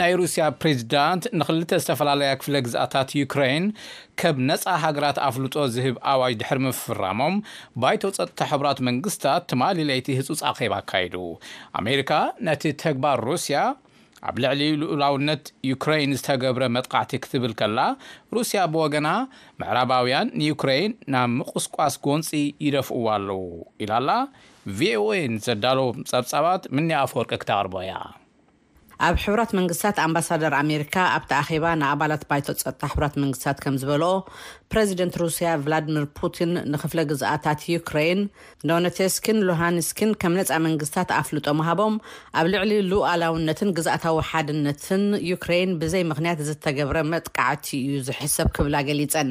ናይ ሩስያ ፕሬዚዳንት ንክልተ ዝተፈላለያ ክፍለ ግዝኣታት ዩክረይን ከብ ነፃ ሃገራት ኣፍልጦ ዝህብ ኣዋጅ ድሕሪ ምፍራሞም ባይቶ ፀጥታ ሕቡራት መንግስታት ትማሊ ለይቲ ህፁፅ ኣኼባ ኣካይዱ። ኣሜሪካ ነቲ ተግባር ሩስያ ኣብ ልዕሊ ልኡላውነት ዩክረይን ዝተገብረ መጥቓዕቲ ክትብል ከላ ሩስያ ብወገና ምዕራባውያን ንዩክረይን ናብ ምቑስቋስ ጎንፂ ይደፍእዋ ኣለው ኢላ'ላ። ቪኦኤ ንዘዳለዎም ፀብፃባት ምኒ ኣፈወርቂ ክተቕርቦ እያ። ኣብ ሕቡራት መንግስታት ኣምባሳደር ኣሜሪካ ኣብቲ ኣኼባ ንኣባላት ባይቶ ጸጥታ ሕቡራት መንግስታት ከም ዝበልኦ፣ ፕረዚደንት ሩስያ ቭላድሚር ፑቲን ንክፍለ ግዝኣታት ዩክረይን ዶነቴስኪን ሉሃንስኪን ከም ነጻ መንግስታት ኣፍልጦ ምሃቦም ኣብ ልዕሊ ሉኣላውነትን ግዝኣታዊ ሓድነትን ዩክረይን ብዘይ ምኽንያት ዝተገብረ መጥቃዕቲ እዩ ዝሕሰብ ክብላ ገሊጸን።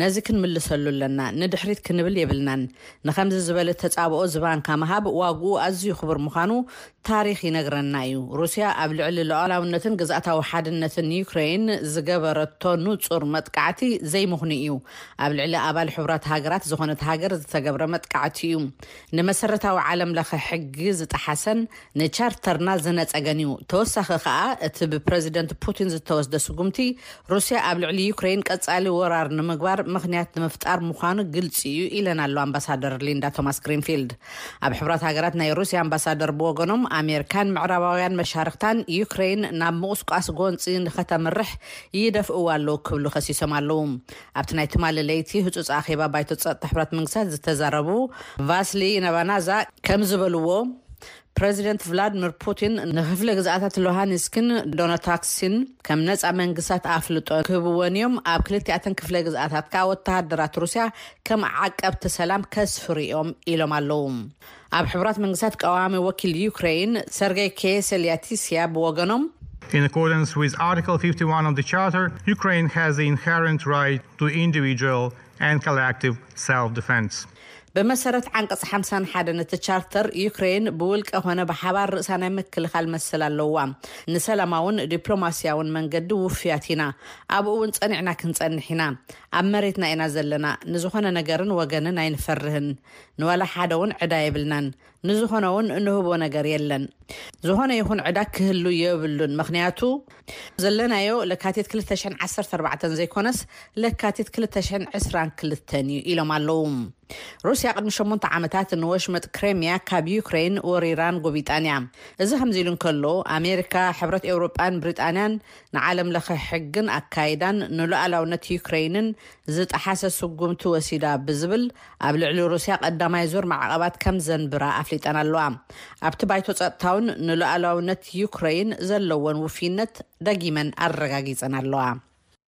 ነዚ ክንምልሰሉ ኣለና፣ ንድሕሪት ክንብል የብልናን። ንኸምዚ ዝበለ ተጻብኦ ዝባንካ ምሃብ ዋግኡ ኣዝዩ ክቡር ምዃኑ ታሪኽ ይነግረና እዩ። ሩስያ ኣብ ልዕሊ ሉኣላውነትን ግዝኣታዊ ሓድነትን ዩክረይን ዝገበረቶ ንጹር መጥቃዕቲ ዘይምኽኑይ እዩ። ኣብ ልዕሊ ኣባል ሕቡራት ሃገራት ዝኾነት ሃገር ዝተገብረ መጥቃዕቲ እዩ። ንመሰረታዊ ዓለምለኸ ሕጊ ዝጠሓሰን ንቻርተርና ዝነጸገን'ዩ። ተወሳኺ ከኣ እቲ ብፕረዚደንት ፑቲን ዝተወስደ ስጉምቲ፣ ሩስያ ኣብ ልዕሊ ዩክረይን ቀጻሊ ወራር ንምግባር ምኽንያት ንምፍጣር ምዃኑ ግልጺ'ዩ ኢለን ኣሎ ኣምባሳደር ሊንዳ ቶማስ-ግሪንፊልድ። ኣብ ሕቡራት ሃገራት ናይ ሩስያ ኣምባሳደር ብወገኖም፣ ኣሜሪካን ምዕራባውያን መሻርኽታን ዩክረይን ናብ ምቑስቋስ ጎንጺ ንኸተምርሕ ይደፍእዋ ኣለዉ ክብሉ ከሲሶም ኣለዉ። ኣብቲ ናይ ትማሊ ለይቲ ህጹጽ ኣኼባ ባይቶ ጸጥታ ሕቡራት መንግስታት ዝተዛረቡ ቫስሊ ነባናዛ ከም ዝበልዎ፣ ፕረዚደንት ቭላድሚር ፑቲን ንክፍለ ግዝኣታት ሉሃንስክን ዶነታክስን ከም ነጻ መንግስታት ኣፍልጦ ክህብወን እዮም፣ ኣብ ክልቲኣተን ክፍለ ግዝኣታት ከኣ ወተሃደራት ሩስያ ከም ዓቀብቲ ሰላም ከስፍሩ እዮም ኢሎም ኣለዉ። ኣብ ሕቡራት መንግስታት ቀዋሚ ወኪል ዩክረይን ሰርገይ ኬሰልያቲስያ ብወገኖም፣ In accordance with Article fifty one of the Charter, Ukraine has the inherent right to individual and collective self-defense. ብመሰረት ዓንቀጽ ሓምሳን ሓደን እቲ ቻርተር፣ ዩክረይን ብውልቀ ኮነ ብሓባር ርእሳ ናይ ምክልኻል መሰል ኣለዋ። ንሰላማውን ዲፕሎማስያውን መንገዲ ውፉያት ኢና። ኣብኡ እውን ጸኒዕና ክንጸንሕ ኢና። ኣብ መሬትና ኢና ዘለና። ንዝኾነ ነገርን ወገንን ኣይንፈርህን። ንዋላ ሓደ ውን ዕዳ የብልናን ንዝኾነ ውን እንህቦ ነገር የለን ዝኾነ ይኹን ዕዳ ክህሉ የብሉን ምኽንያቱ ዘለናዮ ለካቲት ክልተ ሽሕን ዓሰርተ ኣርባዕተን ዘይኮነስ ለካቲት ክልተ ሽሕን ዕስራን ክልተን እዩ ኢሎም ኣለው። ሩስያ ቅድሚ ሸሞንተ ዓመታት ንወሽመጥ ክሬምያ ካብ ዩክሬን ወሪራን ጎቢጣን እያ። እዚ ከምዚ ኢሉ እንከሎ ኣሜሪካ፣ ሕብረት ኤውሮጳን ብሪጣንያን ንዓለም ለኸ ሕግን ኣካይዳን ንሉኣላውነት ዩክሬይንን ዝጠሓሰ ስጉምቲ ወሲዳ ብዝብል ኣብ ልዕሊ ሩስያ ቀዳማይ ዙር ማዕቐባት ከም ዘንብራ ኣፍሊጠን ኣለዋ። ኣብቲ ባይቶ ጸጥታውን ንሉኣላውነት ዩክረይን ዘለወን ውፍይነት ደጊመን ኣረጋጊጸን ኣለዋ።